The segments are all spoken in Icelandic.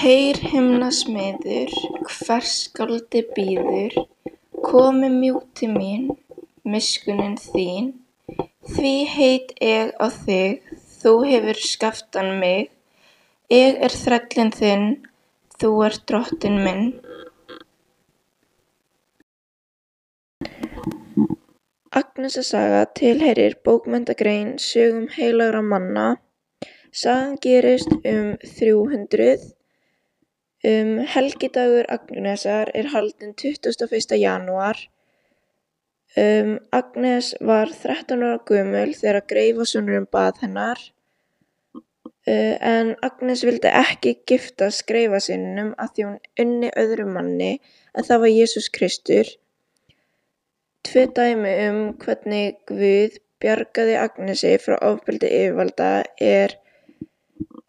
Heyr himnasmiður hvers skáldi býður, komu mjúk til mín, miskunn þín, því heit eg á þig, þú hefur skapt mig, eg er þrællinn þinn, þú ert drottinn minn. Agnesar saga tilheyrir bókmenntagrein sögum heilagra manna. Sagan gerist um þrjú hundruð. Um helgidagur Agnesar er haldinn tuttugasta og fyrsta janúar. Um Agnes var þrettán ára gömul þegar greifasonurinn bað hennar. Uh, en Agnes vildi ekki giftast greifasyninum af því hún unni öðrum manni en það var Jesús Kristur. Tvö dæmi um hvernig Guð bjargaði Agnesi frá ofbeldi yfirvalda er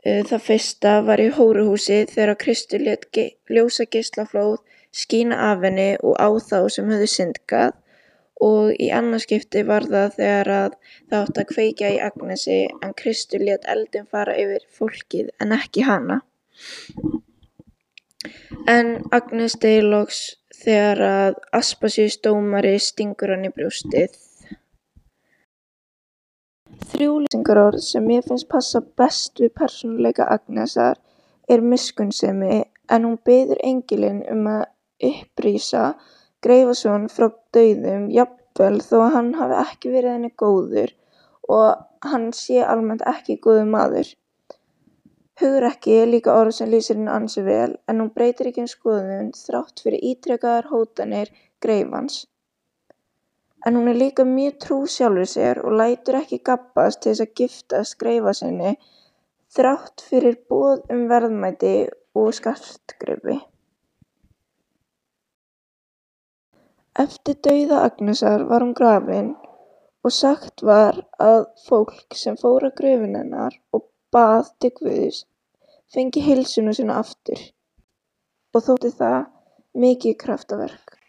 það fyrsta var í hóruhúsi þegar Kristur lét ge ljósageislaflóð skína af henni og á þá sem höfðu syndgað og í annað skipti var það þegar að það átti að kveikja í Agnesi en Kristur lét eldinn fara yfir fólkið en ekki hana. En Agnes deyr loks þegar að Aspasíus dómari stingur hann í brjóstið. Þrjú lýsingarorð sem mér finnst passa best við persónuleika Agnesar er miskunnsemi en hún biður engilinn um að upplýsa greifason frá dauðum jafnvel þó hann hafi ekki verið henni góður og hann sé almennt ekki góður maður. Hugrekki er líka orð sem lýsir henni ansi vel en hún breytir ekki um skoðun þrátt fyrir ítrekaðar hótanir greifans. En hún er líka mjög trú sjálfri sér og lætur um. Eftir dauða Agnesar var hún grafin og sagt var að fólk sem fór að gröfinni hennar og bað til Guðs fengi heilsuna sína aftur og þótti það mikið kraftaverk.